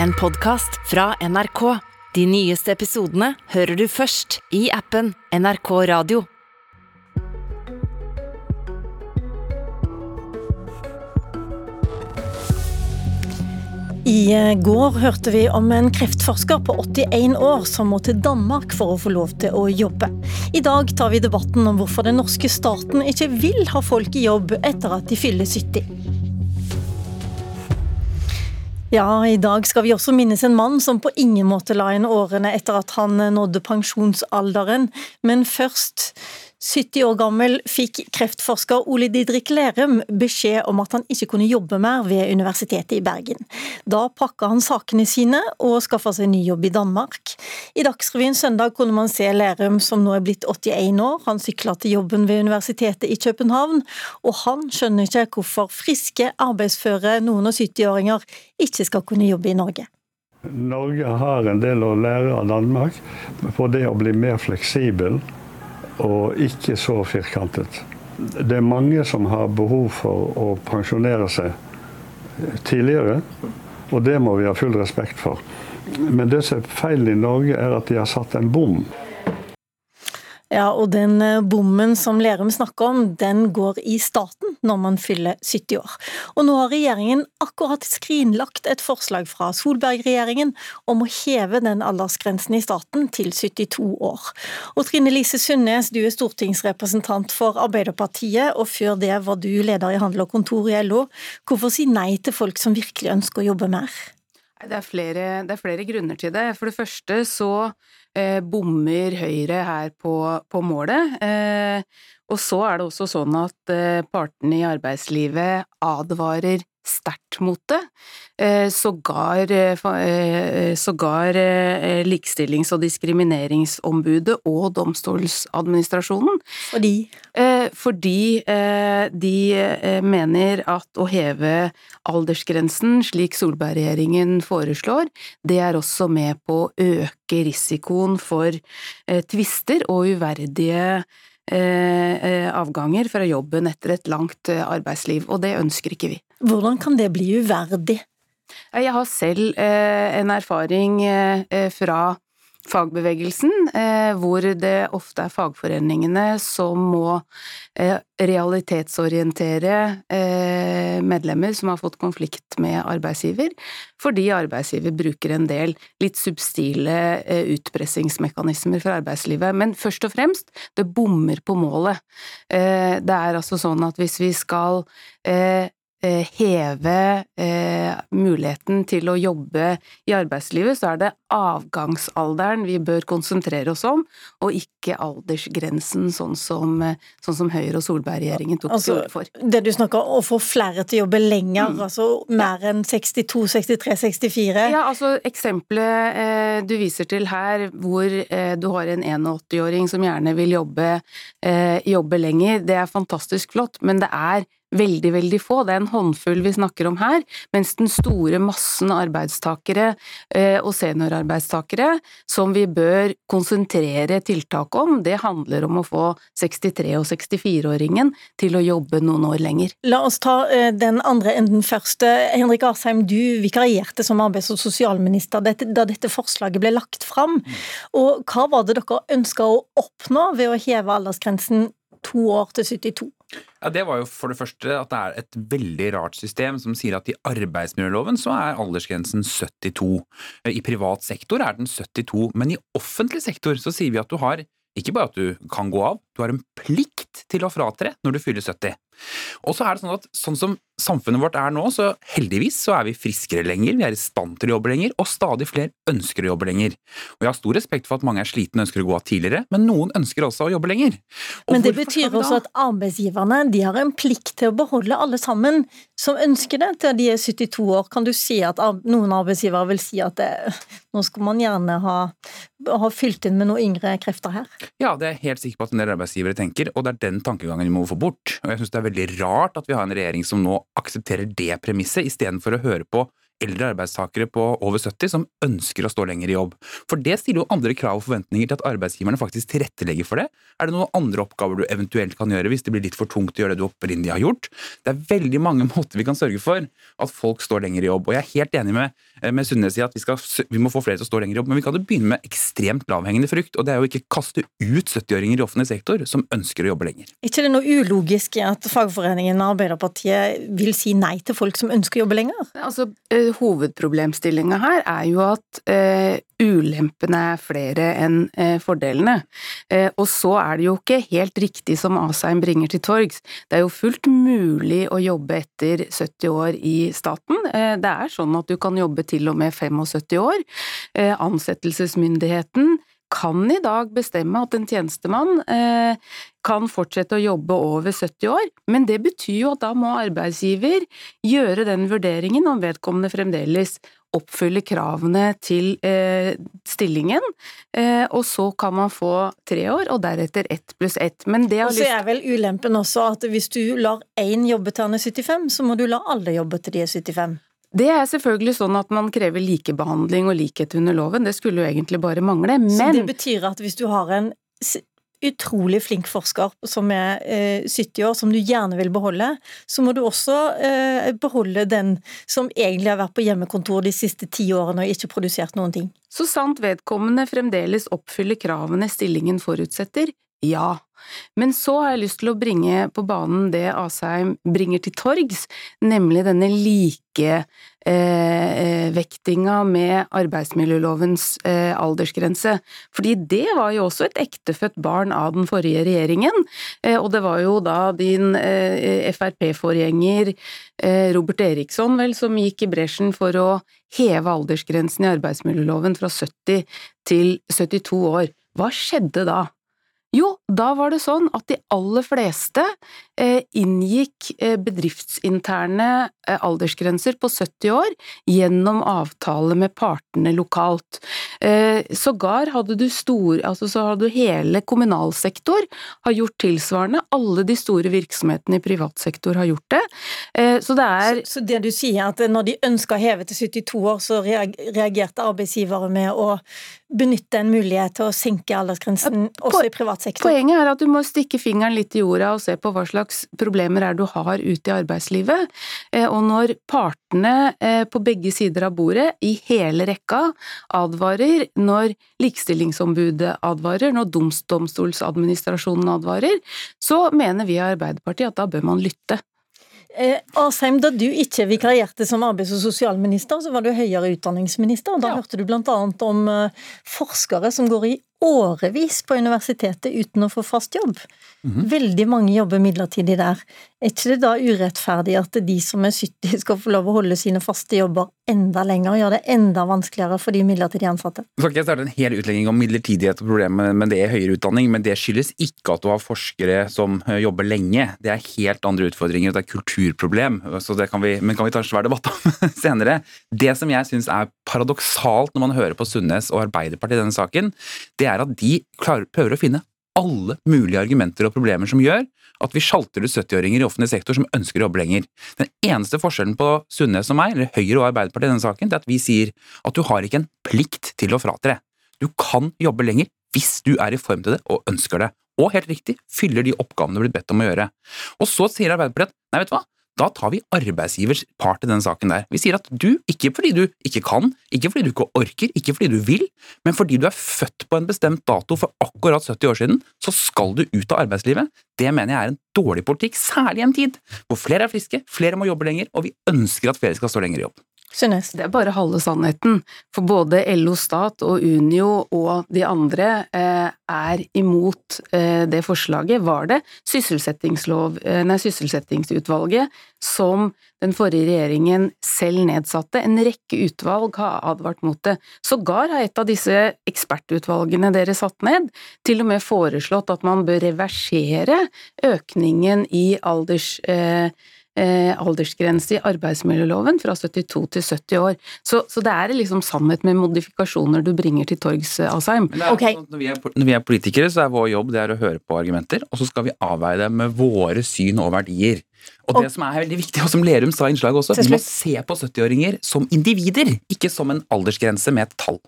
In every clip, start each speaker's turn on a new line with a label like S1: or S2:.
S1: en podkast fra NRK. De nyeste episodene hører du først i appen NRK Radio.
S2: I eh, går hørte vi om en kreftforsker på 81 år som må til Danmark for å få lov til å jobbe. I dag tar vi debatten om hvorfor den norske staten ikke vil ha folk i jobb etter at de fyller 70. Ja, i dag skal vi også minnes en mann som på ingen måte la inn årene etter at han nådde pensjonsalderen. Men først 70 år gammel fikk kreftforsker Ole Didrik Lerum beskjed om at han ikke kunne jobbe mer ved Universitetet i Bergen. Da pakka han sakene sine og skaffa seg ny jobb i Danmark. I Dagsrevyen søndag kunne man se Lerum som nå er blitt 81 år. Han sykla til jobben ved Universitetet i København, og han skjønner ikke hvorfor friske, arbeidsføre noen og 70-åringer ikke skal kunne jobbe i Norge.
S3: Norge har en del å lære av Danmark på det å bli mer fleksibel og ikke så firkantet. Det er mange som har behov for å pensjonere seg tidligere, og det må vi ha full respekt for. Men det som er feilen i Norge, er at de har satt en bom.
S2: Ja, og den eh, bommen som Lerum snakker om, den går i staten når man fyller 70 år. Og nå har regjeringen akkurat skrinlagt et forslag fra Solberg-regjeringen om å heve den aldersgrensen i staten til 72 år. Og Trine Lise Sundnes, du er stortingsrepresentant for Arbeiderpartiet, og før det var du leder i Handel og Kontor i LO. Hvorfor si nei til folk som virkelig ønsker å jobbe mer?
S4: Det er, flere, det er flere grunner til det. For det første så eh, bommer Høyre her på, på målet. Eh, og så er det også sånn at eh, partene i arbeidslivet advarer sterkt mot det. Eh, sågar, eh, eh, sågar Likestillings- og diskrimineringsombudet og Domstoladministrasjonen.
S2: Fordi?
S4: Fordi de mener at å heve aldersgrensen, slik Solberg-regjeringen foreslår, det er også med på å øke risikoen for tvister og uverdige avganger fra jobben etter et langt arbeidsliv, og det ønsker ikke vi.
S2: Hvordan kan det bli uverdig?
S4: Jeg har selv eh, en erfaring eh, fra fagbevegelsen, eh, hvor det ofte er fagforeningene som må realitetsorientere medlemmer som har fått konflikt med arbeidsgiver, fordi arbeidsgiver bruker en del litt substile utpressingsmekanismer fra arbeidslivet. Men først og fremst, det bommer på målet. Det er altså sånn at hvis vi skal Eh, heve eh, muligheten til å jobbe i arbeidslivet, så er det avgangsalderen vi bør konsentrere oss om, og ikke aldersgrensen, sånn som, eh, sånn som Høyre og Solberg-regjeringen tok altså, til orde for.
S2: Det du snakker om, å få flere til å jobbe lenger, mm. altså mer enn 62, 63, 64?
S4: Ja, altså eksempelet eh, du viser til her, hvor eh, du har en 81-åring som gjerne vil jobbe, eh, jobbe lenger, det er fantastisk flott, men det er veldig, veldig få. Det er en håndfull vi snakker om her, mens den store massen arbeidstakere eh, og seniorarbeidstakere som vi bør konsentrere tiltak om, det handler om å få 63- og 64-åringen til å jobbe noen år lenger.
S2: La oss ta eh, den andre enden først. Henrik Asheim, du vikarierte som arbeids- og sosialminister da dette forslaget ble lagt fram. Og hva var det dere ønska å oppnå ved å heve aldersgrensen to år til 72?
S5: Ja, Det var jo for det første at det er et veldig rart system som sier at i arbeidsmiljøloven så er aldersgrensen 72. I privat sektor er den 72, men i offentlig sektor så sier vi at du har ikke bare at du kan gå av, du har en plikt til å fratre når du fyller 70. Og så er det sånn at sånn som samfunnet vårt er nå, så heldigvis så er vi friskere lenger, vi er i stand til å jobbe lenger, og stadig flere ønsker å jobbe lenger. Og jeg har stor respekt for at mange er slitne og ønsker å gå av tidligere, men noen ønsker også å jobbe lenger.
S2: Og men det betyr også at arbeidsgiverne de har en plikt til å beholde alle sammen som ønsker det til de er 72 år. Kan du si at noen arbeidsgivere vil si at det, nå skal man gjerne ha, ha fylt inn med noen yngre krefter her?
S5: Ja, det er jeg helt sikker på at en del arbeidsgivere tenker, og det er den tankegangen vi må få bort. Og jeg synes det er veldig rart at vi har en regjering som nå aksepterer det premisset, istedenfor å høre på eldre arbeidstakere på over 70 som ønsker å stå lenger i jobb. For det stiller jo andre krav og forventninger til at arbeidsgiverne faktisk tilrettelegger for det. Er det noen andre oppgaver du eventuelt kan gjøre hvis det blir litt for tungt å gjøre det du opprinnelig har gjort? Det er veldig mange måter vi kan sørge for at folk står lenger i jobb. Og jeg er helt enig med, med Sundnes i at vi, skal, vi må få flere til å stå lenger i jobb, men vi kan jo begynne med ekstremt lavhengende frukt, og det er jo ikke kaste ut 70-åringer i offentlig sektor som ønsker å jobbe lenger.
S2: Er ikke det er noe ulogisk i at fagforeningen og Arbeiderpartiet vil si nei til folk som ønsker å jobbe lenger?
S4: Altså, uh, Hovedproblemstillinga her er jo at eh, ulempene er flere enn eh, fordelene. og så er det jo ikke helt riktig som Asheim bringer til torgs. Det er jo fullt mulig å jobbe etter 70 år i staten. det er sånn at du kan jobbe til og med 75 år. ansettelsesmyndigheten kan i dag bestemme at en tjenestemann eh, kan fortsette å jobbe over 70 år, men det betyr jo at da må arbeidsgiver gjøre den vurderingen om vedkommende fremdeles oppfyller kravene til eh, stillingen, eh, og så kan man få tre år, og deretter ett pluss ett.
S2: Men det har lyst... Og så er vel ulempen også at hvis du lar én jobbe til han er 75, så må du la alle jobbe til de er 75.
S4: Det er selvfølgelig sånn at man krever likebehandling og likhet under loven, det skulle jo egentlig bare mangle, men Så
S2: det betyr at hvis du har en utrolig flink forsker som er eh, 70 år, som du gjerne vil beholde, så må du også eh, beholde den som egentlig har vært på hjemmekontor de siste ti årene og ikke produsert noen ting.
S4: Så sant vedkommende fremdeles oppfyller kravene stillingen forutsetter, ja. Men så har jeg lyst til å bringe på banen det Asheim bringer til torgs, nemlig denne likevektinga eh, med arbeidsmiljølovens eh, aldersgrense. Fordi det var jo også et ektefødt barn av den forrige regjeringen, eh, og det var jo da din eh, Frp-forgjenger eh, Robert Eriksson vel som gikk i bresjen for å heve aldersgrensen i arbeidsmiljøloven fra 70 til 72 år. Hva skjedde da? Jo, da var det sånn at de aller fleste eh, inngikk eh, bedriftsinterne aldersgrenser på 70 år gjennom avtale med partene lokalt. Eh, sågar hadde du stor, altså så hadde du hele kommunal sektor har gjort tilsvarende, alle de store virksomhetene i privat sektor har gjort det.
S2: Eh, så det er så, så det du sier, at når de ønska å heve til 72 år, så reagerte arbeidsgivere med å benytte en mulighet til å senke aldersgrensen også i privat sektor?
S4: Poenget er at du må stikke fingeren litt i jorda og se på hva slags problemer er du har ute i arbeidslivet. Eh, og når partene eh, på begge sider av bordet, i hele rekka, advarer, når Likestillingsombudet advarer, når Domstolsadministrasjonen advarer, så mener vi i Arbeiderpartiet at da bør man lytte.
S2: Eh, Asheim, da du ikke vikarierte som arbeids- og sosialminister, så var du høyere utdanningsminister. og Da ja. hørte du bl.a. om eh, forskere som går i årevis på universitetet uten å få fast jobb. Mm -hmm. Veldig mange jobber midlertidig der. Er ikke det da urettferdig at de som er 70 skal få lov å holde sine faste jobber enda lenger, og gjøre det enda vanskeligere for de midlertidig ansatte?
S5: Nå skal jeg starte en hel utlegging om midlertidighet og problemet med det i høyere utdanning, men det skyldes ikke at du har forskere som eh, jobber lenge. Det er helt andre utfordringer, det er kulturproblem, så det kan vi, men kan vi ta en svær debatt om senere. Det som jeg syns er paradoksalt når man hører på Sundnes og Arbeiderpartiet i denne saken, det er at de klarer, prøver å finne alle mulige argumenter og problemer som gjør at vi sjalter ut 70-åringer i offentlig sektor som ønsker å jobbe lenger. Den eneste forskjellen på Sundnes og meg, eller Høyre og Arbeiderpartiet i denne saken, det er at vi sier at du har ikke en plikt til å fratre. Du kan jobbe lenger hvis du er i form til det og ønsker det. Og helt riktig, fyller de oppgavene du blir bedt om å gjøre. Og så sier Arbeiderpartiet at nei, vet du hva, da tar vi arbeidsgivers part i den saken der. Vi sier at du, ikke fordi du ikke kan, ikke fordi du ikke orker, ikke fordi du vil, men fordi du er født på en bestemt dato for akkurat 70 år siden, så skal du ut av arbeidslivet. Det mener jeg er en dårlig politikk, særlig i en tid hvor flere er friske, flere må jobbe lenger, og vi ønsker at flere skal stå lenger i jobb.
S4: Synes. Det er bare halve sannheten, for både LO Stat og Unio og de andre eh, er imot eh, det forslaget. Var det eh, nei, sysselsettingsutvalget som den forrige regjeringen selv nedsatte? En rekke utvalg har advart mot det. Sågar har et av disse ekspertutvalgene dere satt ned, til og med foreslått at man bør reversere økningen i alders aldersgrense i arbeidsmiljøloven fra 72 til 70 år. Så, så, det er liksom sannhet med modifikasjoner du bringer til torgs, Asheim.
S5: Okay. Sånn når, vi er, når, vi er, politikere, så er vår jobb det er å høre på argumenter, og så skal vi avveie det med våre syn og verdier. Og det som er veldig viktig, og som Lerum sa i innslaget også, vi må se på 70-åringer som individer, ikke som en aldersgrense med et tall.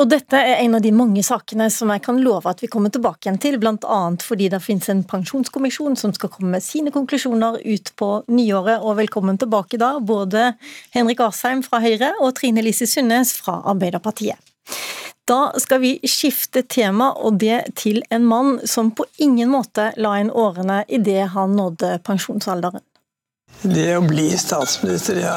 S2: Og dette er en av de mange sakene som jeg kan love at vi kommer tilbake igjen til, annet fordi det finnes en pensjonskommisjon som skal komme med sine konklusjoner ut på nyåret. Og velkommen tilbake da, både Henrik Asheim fra Høyre og Trine Lise Sundnes fra Arbeiderpartiet. Da skal vi skifte tema, og det til en mann som på ingen måte la inn årene idet han nådde pensjonsalderen.
S6: Det å bli statsminister ja,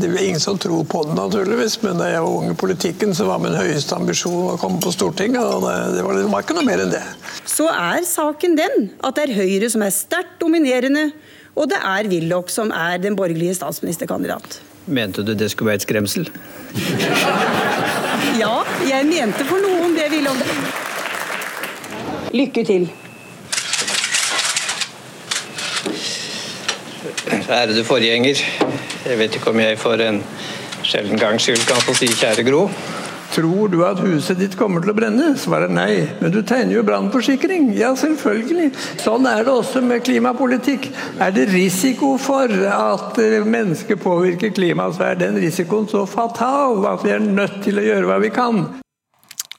S6: Det er ingen som tror på det, naturligvis. Men da jeg var ung i politikken, så var min høyeste ambisjon å komme på Stortinget. og det, det, var, det var ikke noe mer enn det.
S7: Så er saken den at det er Høyre som er sterkt dominerende, og det er Willoch som er den borgerlige statsministerkandidat.
S6: Mente du det skulle være et skremsel?
S7: ja, jeg mente for noen det, Willoch. Lykke til.
S6: Ærede forgjenger. Jeg vet ikke om jeg for en sjelden gangs skyld kan få si kjære Gro. Tror du at huset ditt kommer til å brenne? Svaret nei. Men du tegner jo brannforsikring. Ja, selvfølgelig. Sånn er det også med klimapolitikk. Er det risiko for at mennesket mennesker påvirker klimaet, så er den risikoen så fatal at vi er nødt til å gjøre hva vi kan.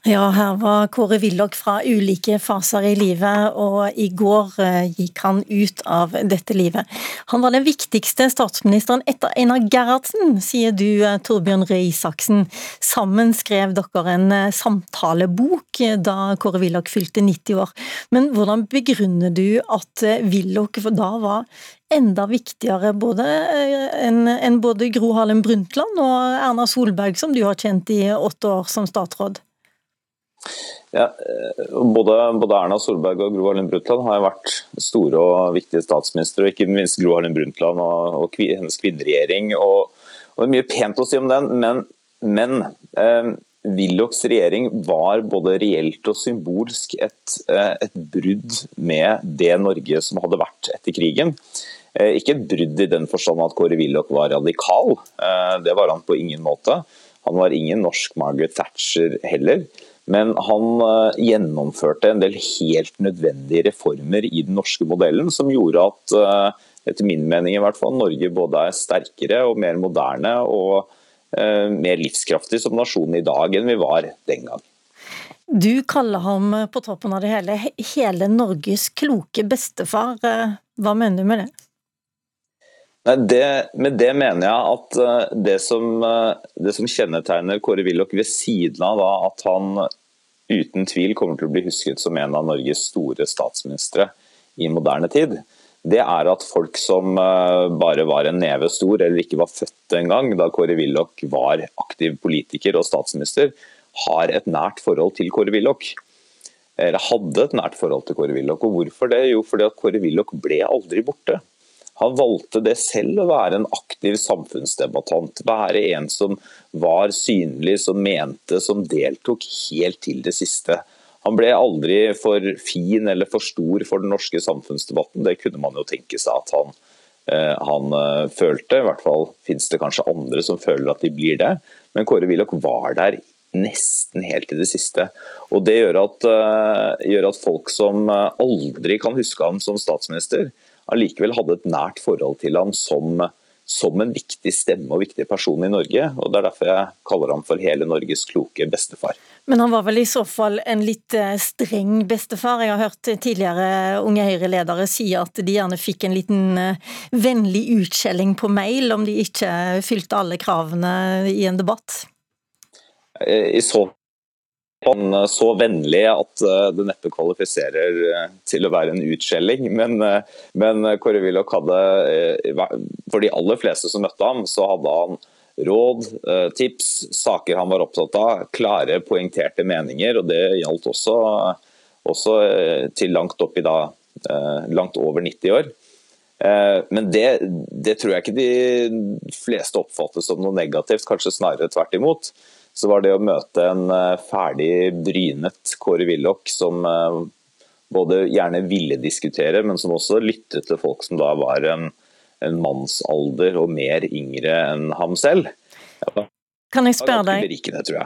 S2: Ja, her var Kåre Willoch fra ulike faser i livet, og i går eh, gikk han ut av dette livet. Han var den viktigste statsministeren etter Einar Gerhardsen, sier du, eh, Torbjørn Røe Isaksen. Sammen skrev dere en eh, samtalebok da Kåre Willoch fylte 90 år. Men hvordan begrunner du at Willoch da var enda viktigere både enn både Gro Harlem Brundtland og Erna Solberg, som du har kjent i åtte år som statsråd?
S8: Ja, eh, både, både, Erna Solberg og Gro Harlem Brundtland har vært store og viktige statsministre. og Ikke minst Gro Harlem Brundtland og, og hennes kvinneregjering. Og, og, det er mye pent å si om den, men, men eh, Willochs regjering var både reelt og symbolsk et, eh, et, brudd med det Norge som hadde vært etter krigen. Eh, ikke et brudd i den forstand at Kåre Willoch var radikal, eh, det var han på ingen måte. Han var ingen norsk Margaret Thatcher heller. Men han eh, gjennomførte en del helt nødvendige reformer i den norske modellen som gjorde at, eh, etter min mening i hvert fall, Norge både er sterkere og mer moderne og eh, mer livskraftig som nasjon i dag enn vi var den gang.
S2: Du kaller ham på toppen av det hele hele Norges kloke bestefar. Hva mener du med det?
S8: Det, med det mener jeg at det som, det som kjennetegner Kåre Willoch, ved siden av da, at han uten tvil kommer til å bli husket som en av Norges store statsministre i moderne tid, det er at folk som eh, bare var en neve stor, eller ikke var født engang da Kåre Willoch var aktiv politiker og statsminister, har et nært forhold til Kåre Willoch. Eller hadde et nært forhold til Kåre Willoch. Og hvorfor det? Jo, fordi at Kåre Willoch ble aldri borte. Han valgte det selv å være en aktiv samfunnsdebattant. Være en som var synlig, som mente, som deltok helt til det siste. Han ble aldri for fin eller for stor for den norske samfunnsdebatten. Det kunne man jo tenke seg at han, eh, han eh, følte. I hvert fall finnes det kanskje andre som føler at de blir det. Men Kåre Willoch var der nesten helt til det siste. Og Det gjør at, uh, gjør at folk som aldri kan huske ham som statsminister, allikevel hadde et nært forhold til ham som, som en viktig stemme og viktig person i Norge. og Det er derfor jeg kaller ham for hele Norges kloke bestefar.
S2: Men han var vel i så fall en litt eh, streng bestefar. Jeg har hørt tidligere Unge Høyre-ledere si at de gjerne fikk en liten eh, vennlig utskjelling på mail om de ikke fylte alle kravene i en debatt.
S8: Eh, I så han eh, så vennlig at eh, det neppe kvalifiserer eh, til å være en utskjelling. Men, men Kåre Willoch hadde, for de aller fleste som møtte ham, så hadde han råd, tips, saker han var opptatt av, klare, poengterte meninger. og Det gjaldt også, også til langt opp i da, langt over 90 år. Men det, det tror jeg ikke de fleste oppfatter som noe negativt, kanskje snarere tvert imot så var det å møte en eh, ferdig brynet Kåre Willoch som eh, både gjerne ville diskutere, men som også lyttet til folk som da var en, en mannsalder og mer yngre enn ham selv. Ja,
S2: kan jeg spørre deg berikende.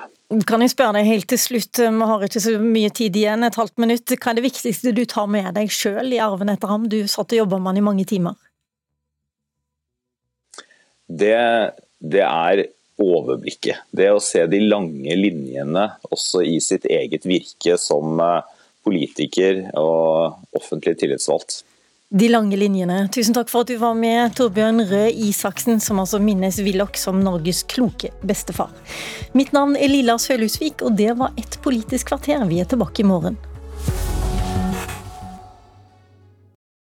S2: Kan jeg spørre deg helt til slutt, vi har ikke så mye tid igjen, et halvt minutt. Hva er det viktigste du tar med deg sjøl i arven etter ham? Du satt og jobba med han i mange timer.
S8: det, det er overblikket. Det å se de lange linjene også i sitt eget virke som eh, politiker og offentlig tillitsvalgt.
S2: De lange linjene. Tusen takk for at du var med, Torbjørn Røe Isaksen, som altså minnes Willoch som Norges kloke bestefar. Mitt navn er Lilla Sølhusvik, og det var Et politisk kvarter. Vi er tilbake i morgen.